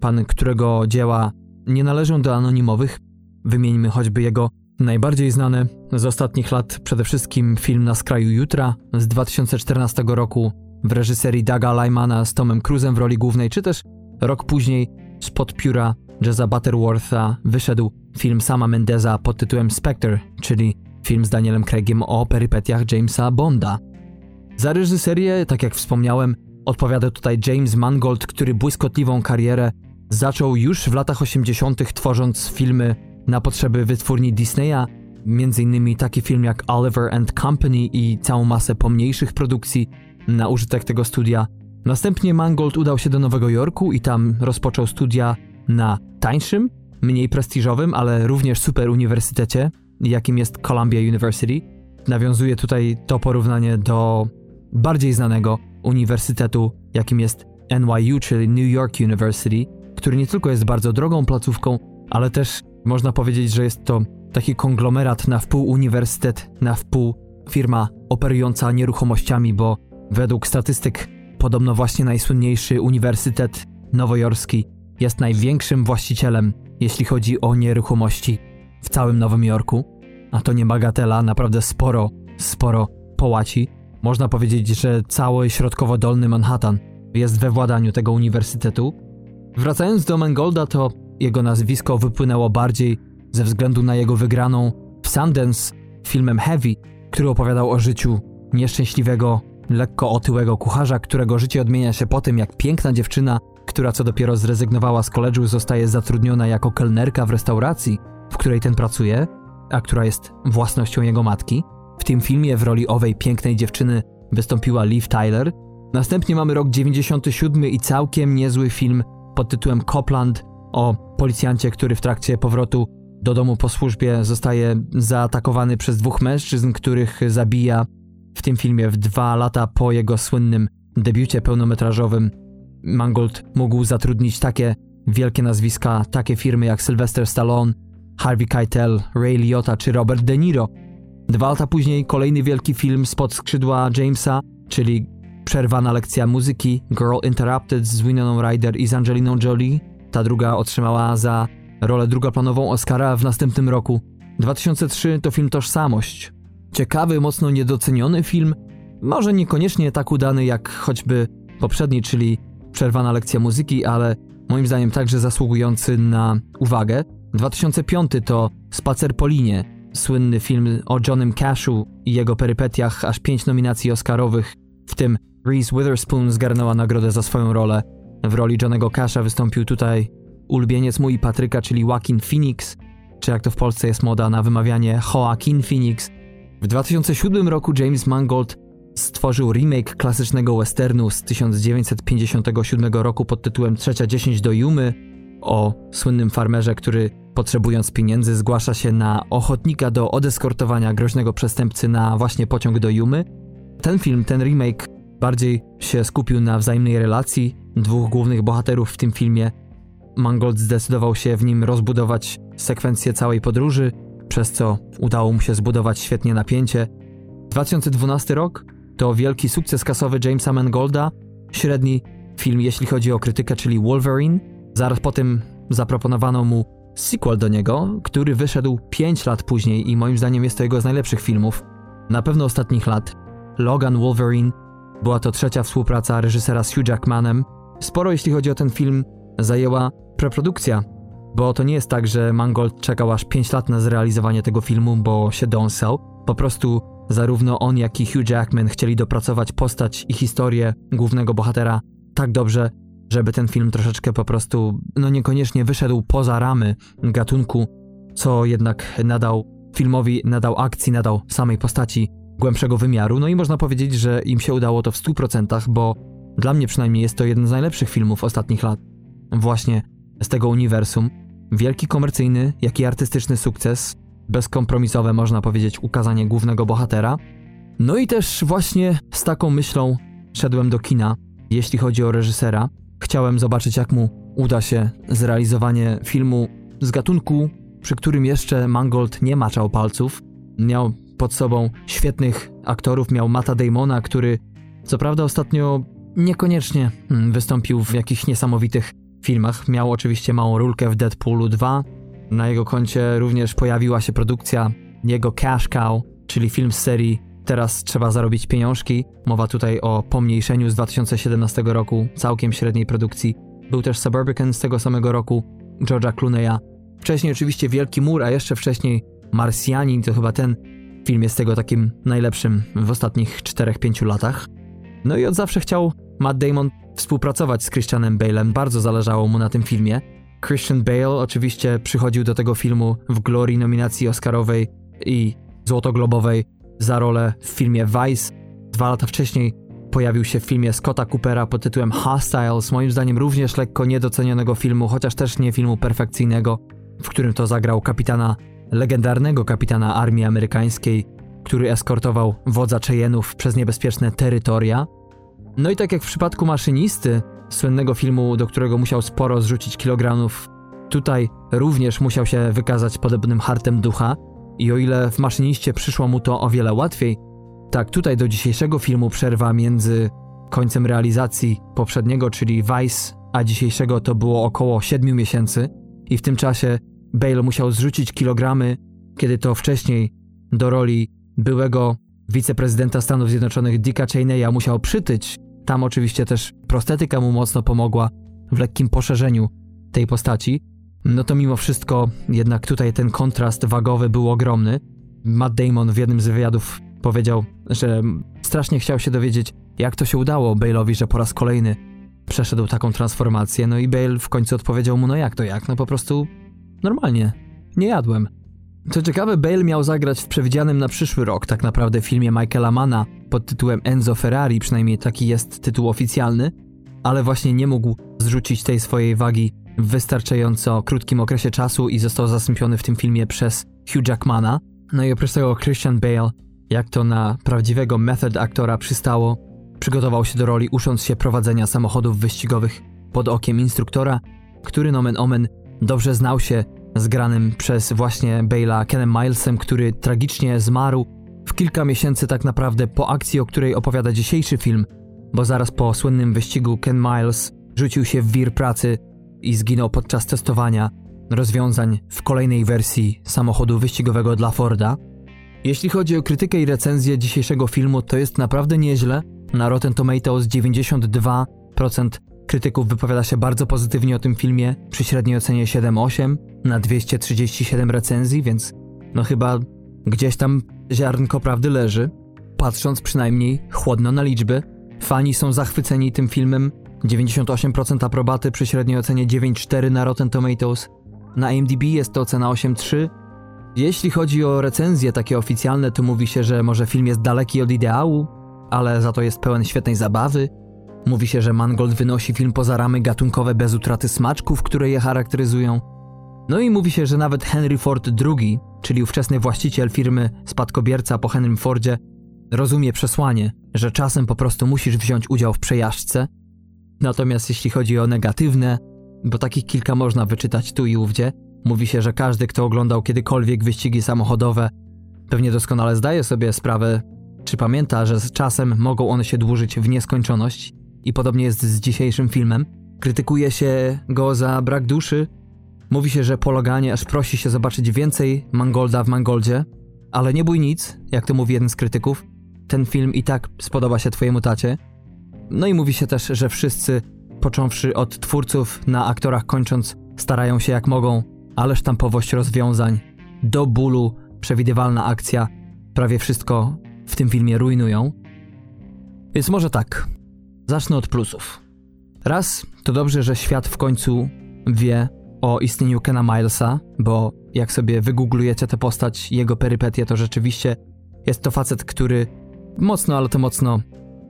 pan którego dzieła nie należą do anonimowych. Wymieńmy choćby jego najbardziej znane z ostatnich lat, przede wszystkim film Na skraju jutra z 2014 roku w reżyserii Daga Lymana z Tomem Cruzem w roli głównej, czy też rok później spod pióra Jessa Butterwortha wyszedł film sama Mendeza pod tytułem Spectre, czyli film z Danielem Craigiem o perypetiach Jamesa Bonda. Za reżyserię, tak jak wspomniałem, odpowiada tutaj James Mangold, który błyskotliwą karierę zaczął już w latach 80., tworząc filmy na potrzeby wytwórni Disneya, m.in. taki film jak Oliver and Company i całą masę pomniejszych produkcji na użytek tego studia. Następnie Mangold udał się do Nowego Jorku i tam rozpoczął studia na tańszym, mniej prestiżowym, ale również super uniwersytecie, jakim jest Columbia University. Nawiązuje tutaj to porównanie do bardziej znanego uniwersytetu, jakim jest NYU, czyli New York University, który nie tylko jest bardzo drogą placówką, ale też można powiedzieć, że jest to taki konglomerat na wpół uniwersytet, na wpół firma operująca nieruchomościami, bo według statystyk podobno właśnie najsłynniejszy uniwersytet nowojorski jest największym właścicielem, jeśli chodzi o nieruchomości w całym Nowym Jorku. A to nie bagatela, naprawdę sporo, sporo połaci. Można powiedzieć, że cały środkowo-dolny Manhattan jest we władaniu tego uniwersytetu. Wracając do Mangolda, to jego nazwisko wypłynęło bardziej ze względu na jego wygraną w Sundance filmem Heavy, który opowiadał o życiu nieszczęśliwego, lekko otyłego kucharza, którego życie odmienia się po tym, jak piękna dziewczyna, która co dopiero zrezygnowała z koledżu, zostaje zatrudniona jako kelnerka w restauracji, w której ten pracuje, a która jest własnością jego matki. W tym filmie w roli owej pięknej dziewczyny wystąpiła Liv Tyler. Następnie mamy rok 97 i całkiem niezły film pod tytułem Copland o policjancie, który w trakcie powrotu do domu po służbie zostaje zaatakowany przez dwóch mężczyzn, których zabija w tym filmie w dwa lata po jego słynnym debiucie pełnometrażowym. Mangold mógł zatrudnić takie wielkie nazwiska, takie firmy jak Sylvester Stallone, Harvey Keitel, Ray Liotta czy Robert De Niro. Dwa lata później kolejny wielki film spod skrzydła Jamesa, czyli Przerwana lekcja muzyki Girl Interrupted z Winoną Ryder i z Angeliną Jolie. Ta druga otrzymała za rolę drugoplanową Oscara w następnym roku. 2003 to film Tożsamość. Ciekawy, mocno niedoceniony film, może niekoniecznie tak udany jak choćby poprzedni, czyli Przerwana lekcja muzyki, ale moim zdaniem także zasługujący na uwagę. 2005 to Spacer po linie, słynny film o Johnem Cashu i jego perypetiach, aż pięć nominacji Oscarowych, w tym Reese Witherspoon zgarnęła nagrodę za swoją rolę. W roli Johnego Casha wystąpił tutaj ulubieniec mój Patryka, czyli Joaquin Phoenix, czy jak to w Polsce jest moda na wymawianie Joaquin Phoenix. W 2007 roku James Mangold stworzył remake klasycznego westernu z 1957 roku pod tytułem Trzecia dziesięć do Jumy o słynnym farmerze, który potrzebując pieniędzy zgłasza się na ochotnika do odeskortowania groźnego przestępcy na właśnie pociąg do Jumy. Ten film, ten remake bardziej się skupił na wzajemnej relacji dwóch głównych bohaterów w tym filmie. Mangold zdecydował się w nim rozbudować sekwencję całej podróży, przez co udało mu się zbudować świetnie napięcie. 2012 rok to wielki sukces kasowy Jamesa Mangolda, średni film jeśli chodzi o krytykę, czyli Wolverine. Zaraz po tym zaproponowano mu sequel do niego, który wyszedł 5 lat później i moim zdaniem jest to jego z najlepszych filmów, na pewno ostatnich lat. Logan Wolverine. Była to trzecia współpraca reżysera z Hugh Jackmanem. Sporo jeśli chodzi o ten film zajęła preprodukcja, bo to nie jest tak, że Mangold czekał aż 5 lat na zrealizowanie tego filmu, bo się dąsał. Po prostu zarówno on, jak i Hugh Jackman chcieli dopracować postać i historię głównego bohatera tak dobrze, żeby ten film troszeczkę po prostu, no niekoniecznie wyszedł poza ramy gatunku, co jednak nadał filmowi, nadał akcji, nadał samej postaci głębszego wymiaru. No i można powiedzieć, że im się udało to w 100%, bo dla mnie przynajmniej jest to jeden z najlepszych filmów ostatnich lat. Właśnie z tego uniwersum. Wielki komercyjny, jak i artystyczny sukces, bezkompromisowe można powiedzieć ukazanie głównego bohatera. No i też właśnie z taką myślą szedłem do kina, jeśli chodzi o reżysera. Chciałem zobaczyć, jak mu uda się zrealizowanie filmu z gatunku, przy którym jeszcze Mangold nie maczał palców. Miał pod sobą świetnych aktorów, miał Mata Damona, który co prawda ostatnio niekoniecznie hmm, wystąpił w jakichś niesamowitych filmach. Miał oczywiście małą rulkę w Deadpoolu 2. Na jego koncie również pojawiła się produkcja jego Cash Cow, czyli film z serii Teraz trzeba zarobić pieniążki. Mowa tutaj o pomniejszeniu z 2017 roku, całkiem średniej produkcji. Był też Suburbican z tego samego roku, George'a Clooney'a. Wcześniej oczywiście Wielki Mur, a jeszcze wcześniej Marsjanin, to chyba ten film jest tego takim najlepszym w ostatnich 4-5 latach. No i od zawsze chciał Matt Damon współpracować z Christianem Bale'em, bardzo zależało mu na tym filmie. Christian Bale oczywiście przychodził do tego filmu w glorii nominacji Oscarowej i Złotoglobowej za rolę w filmie Vice. Dwa lata wcześniej pojawił się w filmie Scotta Coopera pod tytułem Hostiles, moim zdaniem również lekko niedocenionego filmu, chociaż też nie filmu perfekcyjnego, w którym to zagrał kapitana, legendarnego kapitana armii amerykańskiej, który eskortował wodza Cheyenne'ów przez niebezpieczne terytoria. No i tak jak w przypadku maszynisty, słynnego filmu, do którego musiał sporo zrzucić kilogramów, tutaj również musiał się wykazać podobnym hartem ducha. I o ile w maszyniście przyszło mu to o wiele łatwiej, tak tutaj do dzisiejszego filmu przerwa między końcem realizacji poprzedniego, czyli Vice, a dzisiejszego to było około 7 miesięcy. I w tym czasie Bale musiał zrzucić kilogramy, kiedy to wcześniej do roli byłego wiceprezydenta Stanów Zjednoczonych Dicka Cheneya musiał przytyć. Tam oczywiście też prostetyka mu mocno pomogła w lekkim poszerzeniu tej postaci. No to mimo wszystko jednak tutaj ten kontrast wagowy był ogromny. Matt Damon w jednym z wywiadów powiedział, że strasznie chciał się dowiedzieć, jak to się udało Bale'owi, że po raz kolejny przeszedł taką transformację. No i Bale w końcu odpowiedział mu, no jak to jak? No po prostu normalnie. Nie jadłem. Co ciekawe, Bale miał zagrać w przewidzianym na przyszły rok tak naprawdę filmie Michaela Mana pod tytułem Enzo Ferrari, przynajmniej taki jest tytuł oficjalny, ale właśnie nie mógł zrzucić tej swojej wagi w wystarczająco krótkim okresie czasu i został zastąpiony w tym filmie przez Hugh Jackmana. No i oprócz tego Christian Bale, jak to na prawdziwego method aktora przystało, przygotował się do roli usząc się prowadzenia samochodów wyścigowych pod okiem instruktora, który nomen omen dobrze znał się z granym przez właśnie Bale'a Kenem Milesem, który tragicznie zmarł w kilka miesięcy tak naprawdę po akcji, o której opowiada dzisiejszy film, bo zaraz po słynnym wyścigu Ken Miles rzucił się w wir pracy i zginął podczas testowania rozwiązań w kolejnej wersji samochodu wyścigowego dla Forda. Jeśli chodzi o krytykę i recenzję dzisiejszego filmu, to jest naprawdę nieźle. Na Rotten Tomatoes 92% krytyków wypowiada się bardzo pozytywnie o tym filmie, przy średniej ocenie 7,8 na 237 recenzji, więc no chyba gdzieś tam ziarnko prawdy leży. Patrząc przynajmniej chłodno na liczby, fani są zachwyceni tym filmem, 98% aprobaty przy średniej ocenie 9,4 na Rotten Tomatoes. Na IMDb jest to ocena 8,3. Jeśli chodzi o recenzje takie oficjalne, to mówi się, że może film jest daleki od ideału, ale za to jest pełen świetnej zabawy. Mówi się, że Mangold wynosi film poza ramy gatunkowe bez utraty smaczków, które je charakteryzują. No i mówi się, że nawet Henry Ford II, czyli ówczesny właściciel firmy spadkobierca po Henrym Fordzie, rozumie przesłanie, że czasem po prostu musisz wziąć udział w przejażdżce – Natomiast jeśli chodzi o negatywne, bo takich kilka można wyczytać tu i ówdzie, mówi się, że każdy, kto oglądał kiedykolwiek wyścigi samochodowe, pewnie doskonale zdaje sobie sprawę, czy pamięta, że z czasem mogą one się dłużyć w nieskończoność i podobnie jest z dzisiejszym filmem. Krytykuje się go za brak duszy. Mówi się, że po Loganie aż prosi się zobaczyć więcej Mangolda w Mangoldzie, ale nie bój nic, jak to mówi jeden z krytyków. Ten film i tak spodoba się twojemu tacie. No i mówi się też, że wszyscy, począwszy od twórców, na aktorach kończąc, starają się jak mogą, ale sztampowość rozwiązań, do bólu, przewidywalna akcja, prawie wszystko w tym filmie rujnują. Więc może tak, zacznę od plusów. Raz, to dobrze, że świat w końcu wie o istnieniu Kena Milesa, bo jak sobie wygooglujecie tę postać, jego perypetie, to rzeczywiście jest to facet, który mocno, ale to mocno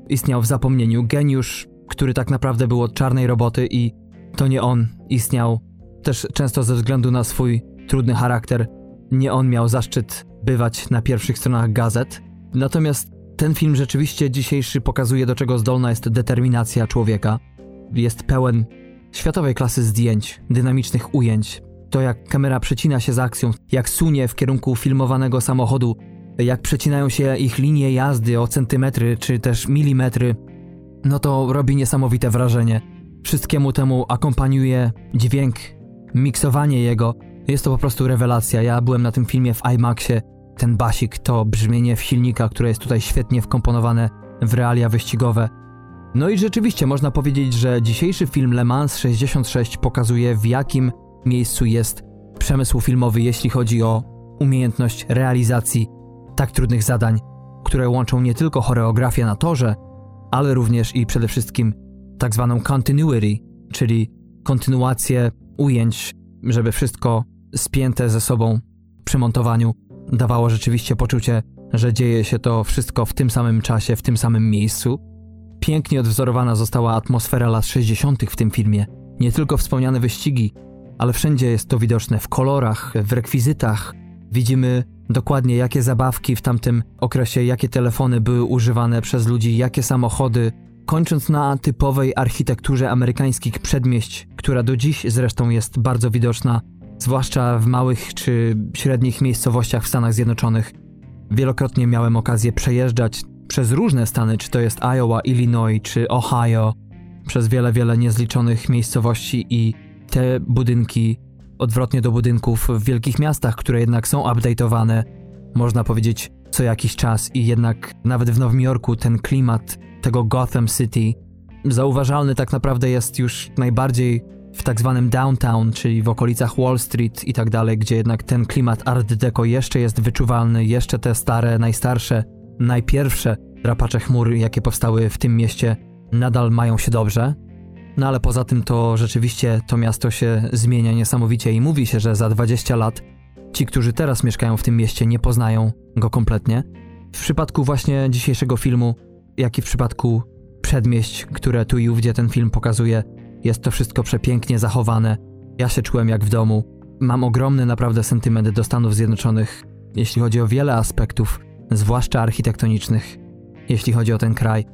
istniał w zapomnieniu, geniusz, który tak naprawdę był od czarnej roboty i to nie on istniał. Też często ze względu na swój trudny charakter, nie on miał zaszczyt bywać na pierwszych stronach gazet. Natomiast ten film rzeczywiście dzisiejszy pokazuje, do czego zdolna jest determinacja człowieka. Jest pełen światowej klasy zdjęć, dynamicznych ujęć. To jak kamera przecina się z akcją, jak sunie w kierunku filmowanego samochodu, jak przecinają się ich linie jazdy o centymetry czy też milimetry, no to robi niesamowite wrażenie. Wszystkiemu temu akompaniuje dźwięk, miksowanie jego. Jest to po prostu rewelacja. Ja byłem na tym filmie w IMAXie. Ten basik to brzmienie silnika, które jest tutaj świetnie wkomponowane w realia wyścigowe. No i rzeczywiście można powiedzieć, że dzisiejszy film Le Mans 66 pokazuje w jakim miejscu jest przemysł filmowy, jeśli chodzi o umiejętność realizacji tak trudnych zadań, które łączą nie tylko choreografię na torze, ale również i przede wszystkim tak zwaną continuity, czyli kontynuację ujęć, żeby wszystko spięte ze sobą przy montowaniu dawało rzeczywiście poczucie, że dzieje się to wszystko w tym samym czasie, w tym samym miejscu. Pięknie odwzorowana została atmosfera lat 60. w tym filmie. Nie tylko wspomniane wyścigi, ale wszędzie jest to widoczne w kolorach, w rekwizytach. Widzimy dokładnie jakie zabawki w tamtym okresie, jakie telefony były używane przez ludzi, jakie samochody, kończąc na typowej architekturze amerykańskich przedmieść, która do dziś zresztą jest bardzo widoczna, zwłaszcza w małych czy średnich miejscowościach w Stanach Zjednoczonych. Wielokrotnie miałem okazję przejeżdżać przez różne stany, czy to jest Iowa, Illinois czy Ohio, przez wiele, wiele niezliczonych miejscowości i te budynki odwrotnie do budynków w wielkich miastach, które jednak są update'owane, można powiedzieć, co jakiś czas i jednak nawet w Nowym Jorku ten klimat tego Gotham City zauważalny tak naprawdę jest już najbardziej w tak zwanym downtown, czyli w okolicach Wall Street i tak dalej, gdzie jednak ten klimat art deco jeszcze jest wyczuwalny, jeszcze te stare, najstarsze, najpierwsze drapacze chmur, jakie powstały w tym mieście, nadal mają się dobrze. No ale poza tym to rzeczywiście to miasto się zmienia niesamowicie i mówi się, że za 20 lat ci, którzy teraz mieszkają w tym mieście, nie poznają go kompletnie. W przypadku właśnie dzisiejszego filmu, jak i w przypadku przedmieść, które tu i ówdzie ten film pokazuje, jest to wszystko przepięknie zachowane. Ja się czułem jak w domu. Mam ogromny naprawdę sentyment do Stanów Zjednoczonych, jeśli chodzi o wiele aspektów, zwłaszcza architektonicznych, jeśli chodzi o ten kraj.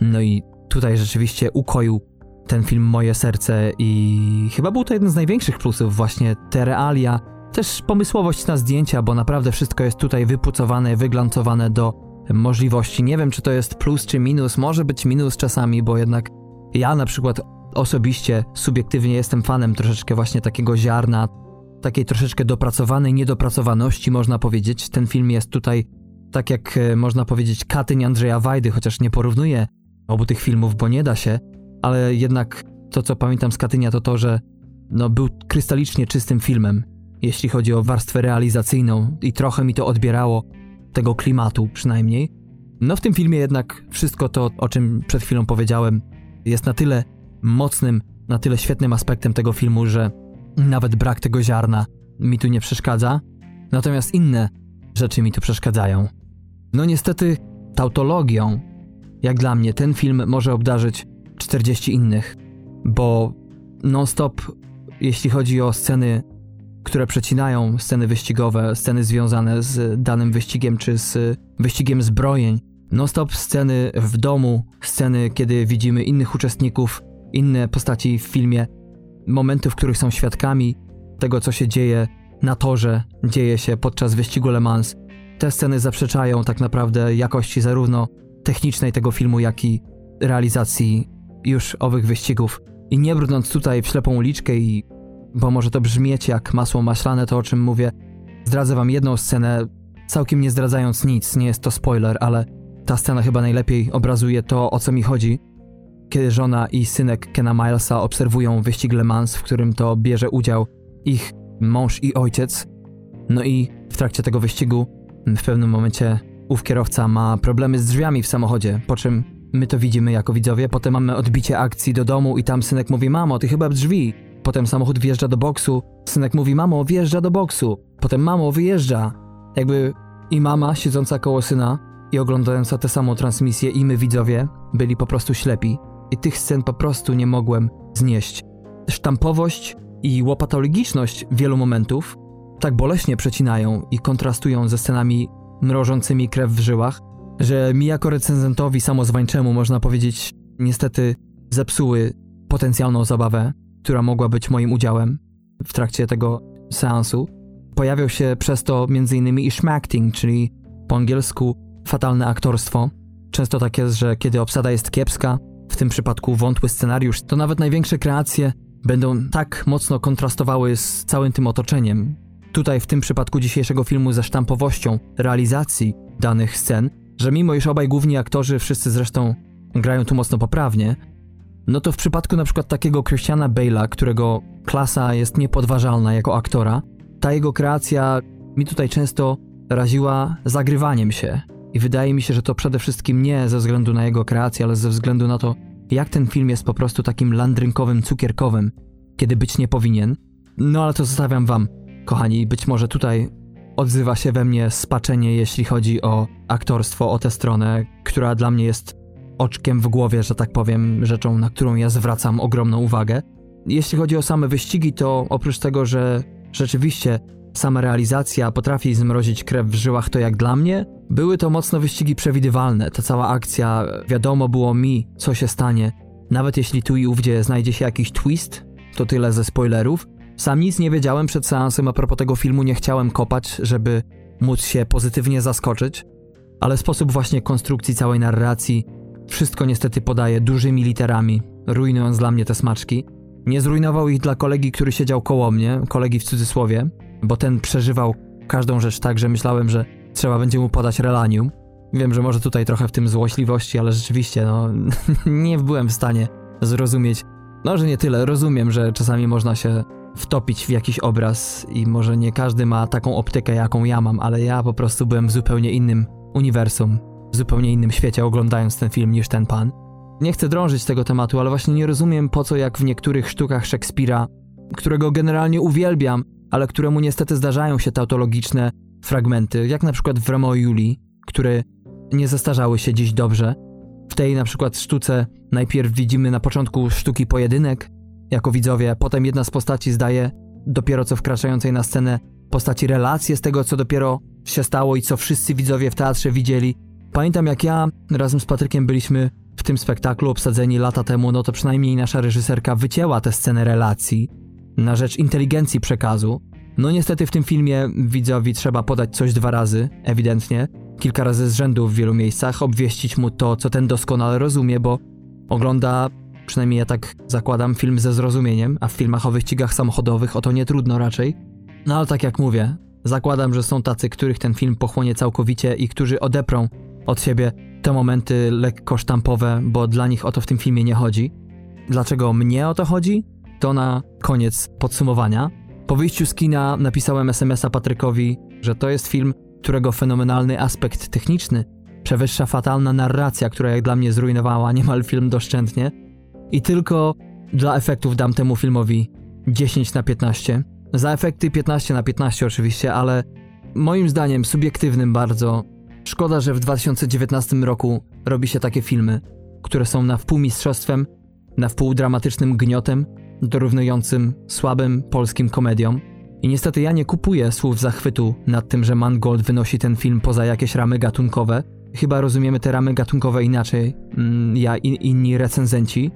No i tutaj rzeczywiście ukoił ten film moje serce i chyba był to jeden z największych plusów właśnie te realia, też pomysłowość na zdjęcia, bo naprawdę wszystko jest tutaj wypucowane, wyglancowane do możliwości. Nie wiem, czy to jest plus czy minus, może być minus czasami, bo jednak ja na przykład osobiście, subiektywnie jestem fanem troszeczkę właśnie takiego ziarna, takiej troszeczkę dopracowanej niedopracowaności, można powiedzieć. Ten film jest tutaj, tak jak e, można powiedzieć, Katyń Andrzeja Wajdy, chociaż nie porównuję obu tych filmów, bo nie da się, ale jednak to, co pamiętam z Katynia, to to, że no, był krystalicznie czystym filmem, jeśli chodzi o warstwę realizacyjną i trochę mi to odbierało tego klimatu przynajmniej. No w tym filmie jednak wszystko to, o czym przed chwilą powiedziałem, jest na tyle mocnym, na tyle świetnym aspektem tego filmu, że nawet brak tego ziarna mi tu nie przeszkadza, natomiast inne rzeczy mi tu przeszkadzają. No niestety tautologią, jak dla mnie, ten film może obdarzyć 40 innych, bo non-stop, jeśli chodzi o sceny, które przecinają sceny wyścigowe, sceny związane z danym wyścigiem czy z wyścigiem zbrojeń, non-stop sceny w domu, sceny, kiedy widzimy innych uczestników, inne postaci w filmie, momenty, w których są świadkami tego, co się dzieje na torze, dzieje się podczas wyścigu Le Mans. Te sceny zaprzeczają tak naprawdę jakości zarówno technicznej tego filmu, jak i realizacji już owych wyścigów. I nie brnąc tutaj w ślepą uliczkę i bo może to brzmieć jak masło maślane to o czym mówię, zdradzę wam jedną scenę, całkiem nie zdradzając nic, nie jest to spoiler, ale ta scena chyba najlepiej obrazuje to, o co mi chodzi. Kiedy żona i synek Kena Milesa obserwują wyścig Le Mans, w którym to bierze udział ich mąż i ojciec. No i w trakcie tego wyścigu w pewnym momencie ów kierowca ma problemy z drzwiami w samochodzie, po czym My to widzimy jako widzowie, potem mamy odbicie akcji do domu i tam synek mówi: Mamo, ty chyba drzwi. Potem samochód wjeżdża do boksu, synek mówi: Mamo, wjeżdża do boksu. Potem mamo, wyjeżdża. Jakby i mama siedząca koło syna i oglądająca tę samą transmisję, i my widzowie byli po prostu ślepi. I tych scen po prostu nie mogłem znieść. Sztampowość i łopatologiczność wielu momentów tak boleśnie przecinają i kontrastują ze scenami mrożącymi krew w żyłach, że mi jako recenzentowi samozwańczemu można powiedzieć, niestety zepsuły potencjalną zabawę która mogła być moim udziałem w trakcie tego seansu. Pojawiał się przez to m.in. ishmacting, czyli po angielsku fatalne aktorstwo. Często tak jest, że kiedy obsada jest kiepska, w tym przypadku wątły scenariusz, to nawet największe kreacje będą tak mocno kontrastowały z całym tym otoczeniem. Tutaj w tym przypadku dzisiejszego filmu ze sztampowością realizacji danych scen, że mimo iż obaj główni aktorzy, wszyscy zresztą grają tu mocno poprawnie, no to w przypadku na przykład takiego Christiana Bale'a, którego klasa jest niepodważalna jako aktora, ta jego kreacja mi tutaj często raziła zagrywaniem się. I wydaje mi się, że to przede wszystkim nie ze względu na jego kreację, ale ze względu na to, jak ten film jest po prostu takim landrynkowym, cukierkowym, kiedy być nie powinien. No ale to zostawiam wam, kochani. Być może tutaj odzywa się we mnie spaczenie, jeśli chodzi o aktorstwo, o tę stronę, która dla mnie jest oczkiem w głowie, że tak powiem, rzeczą, na którą ja zwracam ogromną uwagę. Jeśli chodzi o same wyścigi, to oprócz tego, że rzeczywiście sama realizacja potrafi zmrozić krew w żyłach, to jak dla mnie, były to mocno wyścigi przewidywalne. Ta cała akcja, wiadomo było mi, co się stanie. Nawet jeśli tu i ówdzie znajdzie się jakiś twist, to tyle ze spoilerów. Sam nic nie wiedziałem przed seansem a propos tego filmu, nie chciałem kopać, żeby móc się pozytywnie zaskoczyć, ale sposób właśnie konstrukcji całej narracji wszystko niestety podaje dużymi literami, rujnując dla mnie te smaczki. Nie zrujnował ich dla kolegi, który siedział koło mnie, kolegi w cudzysłowie, bo ten przeżywał każdą rzecz tak, że myślałem, że trzeba będzie mu podać relanium. Wiem, że może tutaj trochę w tym złośliwości, ale rzeczywiście, no, nie byłem w stanie zrozumieć. No, że nie tyle, rozumiem, że czasami można się wtopić w jakiś obraz i może nie każdy ma taką optykę, jaką ja mam, ale ja po prostu byłem w zupełnie innym uniwersum, w zupełnie innym świecie oglądając ten film niż ten pan. Nie chcę drążyć tego tematu, ale właśnie nie rozumiem po co jak w niektórych sztukach Szekspira, którego generalnie uwielbiam, ale któremu niestety zdarzają się tautologiczne fragmenty, jak na przykład w Romeo i Julii, które nie zestarzały się dziś dobrze. W tej na przykład sztuce najpierw widzimy na początku sztuki pojedynek, jako widzowie, potem jedna z postaci zdaje dopiero co wkraczającej na scenę postaci relacje z tego, co dopiero się stało i co wszyscy widzowie w teatrze widzieli. Pamiętam jak ja razem z Patrykiem byliśmy w tym spektaklu obsadzeni lata temu, no to przynajmniej nasza reżyserka wycięła tę scenę relacji na rzecz inteligencji przekazu. No niestety w tym filmie widzowi trzeba podać coś dwa razy, ewidentnie, kilka razy z rzędu w wielu miejscach, obwieścić mu to, co ten doskonale rozumie, bo ogląda, przynajmniej ja tak zakładam, film ze zrozumieniem, a w filmach o wyścigach samochodowych o to nie trudno raczej. No ale tak jak mówię, zakładam, że są tacy, których ten film pochłonie całkowicie i którzy odeprą od siebie te momenty lekko sztampowe, bo dla nich o to w tym filmie nie chodzi. Dlaczego mnie o to chodzi? To na koniec podsumowania. Po wyjściu z kina napisałem SMS-a Patrykowi, że to jest film, którego fenomenalny aspekt techniczny przewyższa fatalna narracja, która jak dla mnie zrujnowała niemal film doszczętnie. I tylko dla efektów dam temu filmowi 10 na 15. Za efekty 15 na 15 oczywiście, ale moim zdaniem subiektywnym bardzo. Szkoda, że w 2019 roku robi się takie filmy, które są na wpół mistrzostwem, na wpół dramatycznym gniotem, dorównującym słabym polskim komediom. I niestety ja nie kupuję słów zachwytu nad tym, że Mangold wynosi ten film poza jakieś ramy gatunkowe. Chyba rozumiemy te ramy gatunkowe inaczej, mm, ja i inni recenzenci.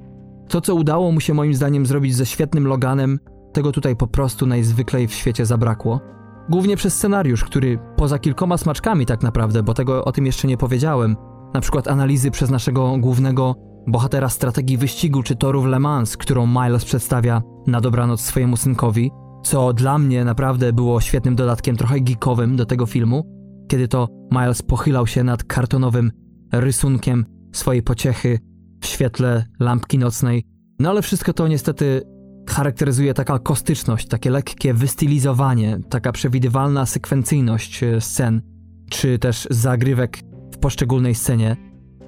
To, co udało mu się moim zdaniem zrobić ze świetnym Loganem, tego tutaj po prostu najzwyklej w świecie zabrakło. Głównie przez scenariusz, który poza kilkoma smaczkami tak naprawdę, bo tego o tym jeszcze nie powiedziałem, na przykład analizy przez naszego głównego bohatera strategii wyścigu czy torów Le Mans, którą Miles przedstawia na dobranoc swojemu synkowi, co dla mnie naprawdę było świetnym dodatkiem, trochę geekowym do tego filmu, kiedy to Miles pochylał się nad kartonowym rysunkiem swojej pociechy w świetle lampki nocnej. No ale wszystko to niestety charakteryzuje taka kostyczność, takie lekkie wystylizowanie, taka przewidywalna sekwencyjność e, scen, czy też zagrywek w poszczególnej scenie.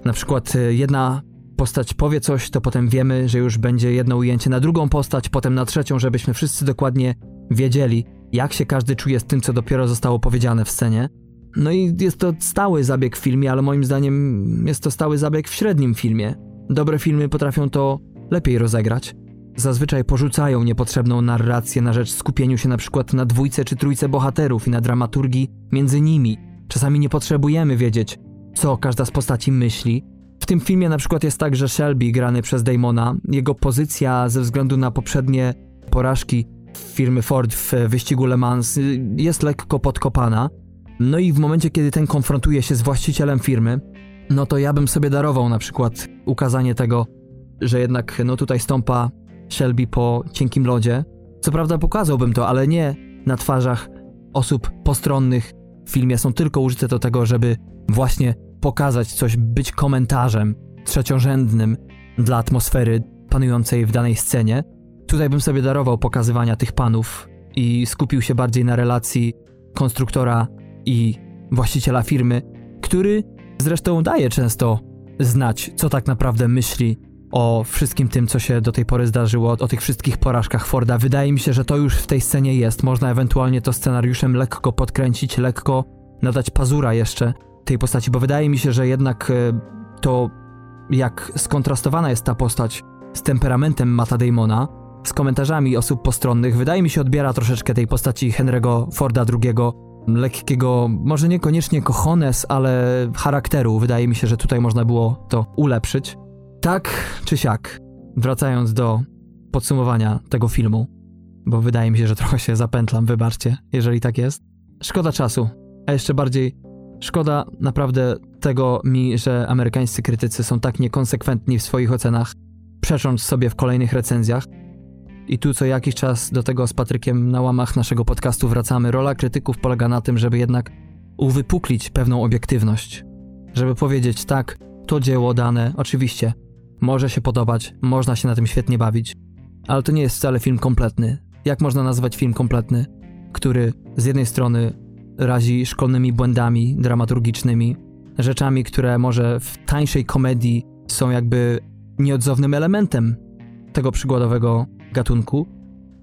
Na przykład e, jedna postać powie coś, to potem wiemy, że już będzie jedno ujęcie na drugą postać, potem na trzecią, żebyśmy wszyscy dokładnie wiedzieli, jak się każdy czuje z tym, co dopiero zostało powiedziane w scenie. No i jest to stały zabieg w filmie, ale moim zdaniem jest to stały zabieg w średnim filmie. Dobre filmy potrafią to lepiej rozegrać. Zazwyczaj porzucają niepotrzebną narrację na rzecz skupieniu się na przykład na dwójce czy trójce bohaterów i na dramaturgii między nimi. Czasami nie potrzebujemy wiedzieć, co każda z postaci myśli, w tym filmie na przykład jest tak, że Shelby, grany przez Damona, jego pozycja ze względu na poprzednie porażki firmy Ford w wyścigu Le Mans jest lekko podkopana. No i w momencie, kiedy ten konfrontuje się z właścicielem firmy, no to ja bym sobie darował na przykład ukazanie tego, że jednak no tutaj stąpa Shelby po cienkim lodzie. Co prawda pokazałbym to, ale nie na twarzach osób postronnych w filmie. Są tylko użyte do tego, żeby właśnie pokazać coś, być komentarzem trzeciorzędnym dla atmosfery panującej w danej scenie. Tutaj bym sobie darował pokazywania tych panów i skupił się bardziej na relacji konstruktora i właściciela firmy, który zresztą daje często znać, co tak naprawdę myśli o wszystkim tym, co się do tej pory zdarzyło, o tych wszystkich porażkach Forda. Wydaje mi się, że to już w tej scenie jest. Można ewentualnie to scenariuszem lekko podkręcić, lekko nadać pazura jeszcze tej postaci, bo wydaje mi się, że jednak e, to, jak skontrastowana jest ta postać z temperamentem Mata Damona, z komentarzami osób postronnych, wydaje mi się odbiera troszeczkę tej postaci Henry'ego Forda II, lekkiego, może niekoniecznie kochones, ale charakteru. Wydaje mi się, że tutaj można było to ulepszyć. Tak czy siak, wracając do podsumowania tego filmu, bo wydaje mi się, że trochę się zapętlam, wybaczcie, jeżeli tak jest. Szkoda czasu, a jeszcze bardziej szkoda naprawdę tego mi, że amerykańscy krytycy są tak niekonsekwentni w swoich ocenach, przecząc sobie w kolejnych recenzjach. I tu co jakiś czas do tego z Patrykiem na łamach naszego podcastu wracamy. Rola krytyków polega na tym, żeby jednak uwypuklić pewną obiektywność. Żeby powiedzieć tak, to dzieło dane, oczywiście, może się podobać, można się na tym świetnie bawić, ale to nie jest wcale film kompletny. Jak można nazwać film kompletny, który z jednej strony razi szkolnymi błędami dramaturgicznymi, rzeczami, które może w tańszej komedii są jakby nieodzownym elementem tego przykładowego gatunku,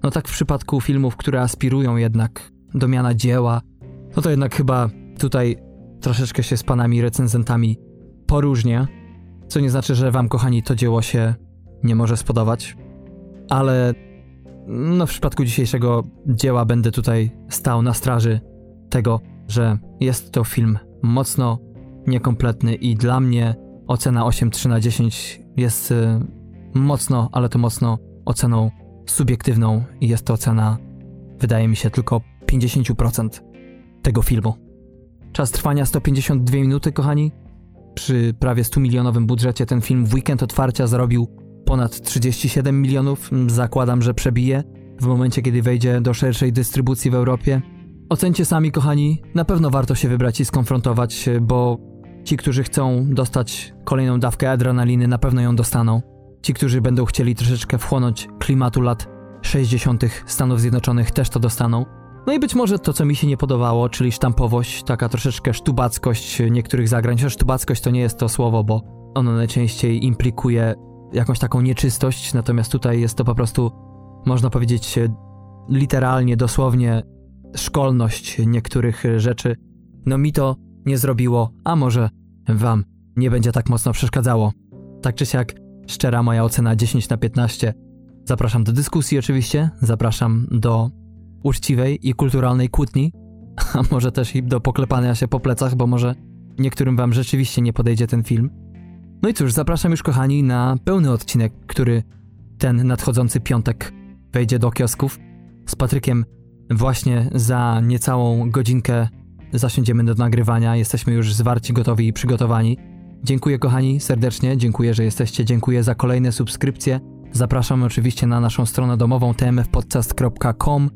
no tak w przypadku filmów, które aspirują jednak do miana dzieła, no to jednak chyba tutaj troszeczkę się z panami recenzentami poróżnia, co nie znaczy, że wam, kochani, to dzieło się nie może spodobać, ale no w przypadku dzisiejszego dzieła będę tutaj stał na straży tego, że jest to film mocno niekompletny i dla mnie ocena 8,3 na 10 jest y, mocno, ale to mocno oceną subiektywną i jest to ocena, wydaje mi się, tylko 50% tego filmu. Czas trwania 152 minuty, kochani. Przy prawie 100 milionowym budżecie ten film w weekend otwarcia zarobił ponad 37 milionów. Zakładam, że przebije w momencie, kiedy wejdzie do szerszej dystrybucji w Europie. Ocencie sami, kochani. Na pewno warto się wybrać i skonfrontować, bo ci, którzy chcą dostać kolejną dawkę adrenaliny, na pewno ją dostaną. Ci, którzy będą chcieli troszeczkę wchłonąć klimatu lat 60. Stanów Zjednoczonych, też to dostaną. No i być może to, co mi się nie podobało, czyli sztampowość, taka troszeczkę sztubackość niektórych zagrań. Sztubackość to nie jest to słowo, bo ono najczęściej implikuje jakąś taką nieczystość, natomiast tutaj jest to po prostu, można powiedzieć, literalnie, dosłownie szkolność niektórych rzeczy. No mi to nie zrobiło, a może wam nie będzie tak mocno przeszkadzało. Tak czy siak, szczera moja ocena 10 na 15. Zapraszam do dyskusji oczywiście, zapraszam do uczciwej i kulturalnej kłótni, a może też i do poklepania się po plecach, bo może niektórym wam rzeczywiście nie podejdzie ten film. No i cóż, zapraszam już kochani na pełny odcinek, który ten nadchodzący piątek wejdzie do kiosków. Z Patrykiem właśnie za niecałą godzinkę zasiądziemy do nagrywania. Jesteśmy już zwarci, gotowi i przygotowani. Dziękuję kochani serdecznie, dziękuję, że jesteście, dziękuję za kolejne subskrypcje. Zapraszam oczywiście na naszą stronę domową tmfpodcast.com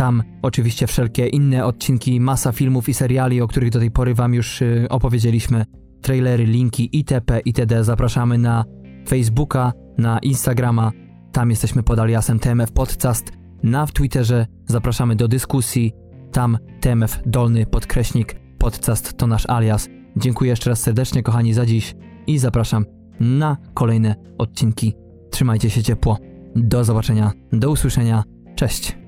tam oczywiście wszelkie inne odcinki, masa filmów i seriali, o których do tej pory Wam już y, opowiedzieliśmy. Trailery, linki itp. itd. Zapraszamy na Facebooka, na Instagrama. Tam jesteśmy pod aliasem TMF Podcast. Na Twitterze zapraszamy do dyskusji. Tam TMF dolny podkreśnik podcast to nasz alias. Dziękuję jeszcze raz serdecznie kochani za dziś i zapraszam na kolejne odcinki. Trzymajcie się ciepło. Do zobaczenia, do usłyszenia. Cześć.